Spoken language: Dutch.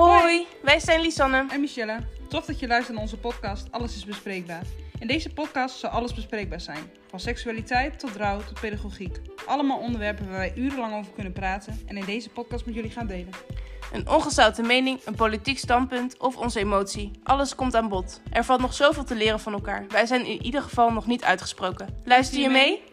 Hoi, wij zijn Lisanne. En Michelle, tof dat je luistert naar onze podcast Alles is bespreekbaar. In deze podcast zal alles bespreekbaar zijn. Van seksualiteit tot rouw tot pedagogiek. Allemaal onderwerpen waar wij urenlang over kunnen praten en in deze podcast met jullie gaan delen. Een ongezouten mening, een politiek standpunt of onze emotie. Alles komt aan bod. Er valt nog zoveel te leren van elkaar. Wij zijn in ieder geval nog niet uitgesproken. Luister je mee?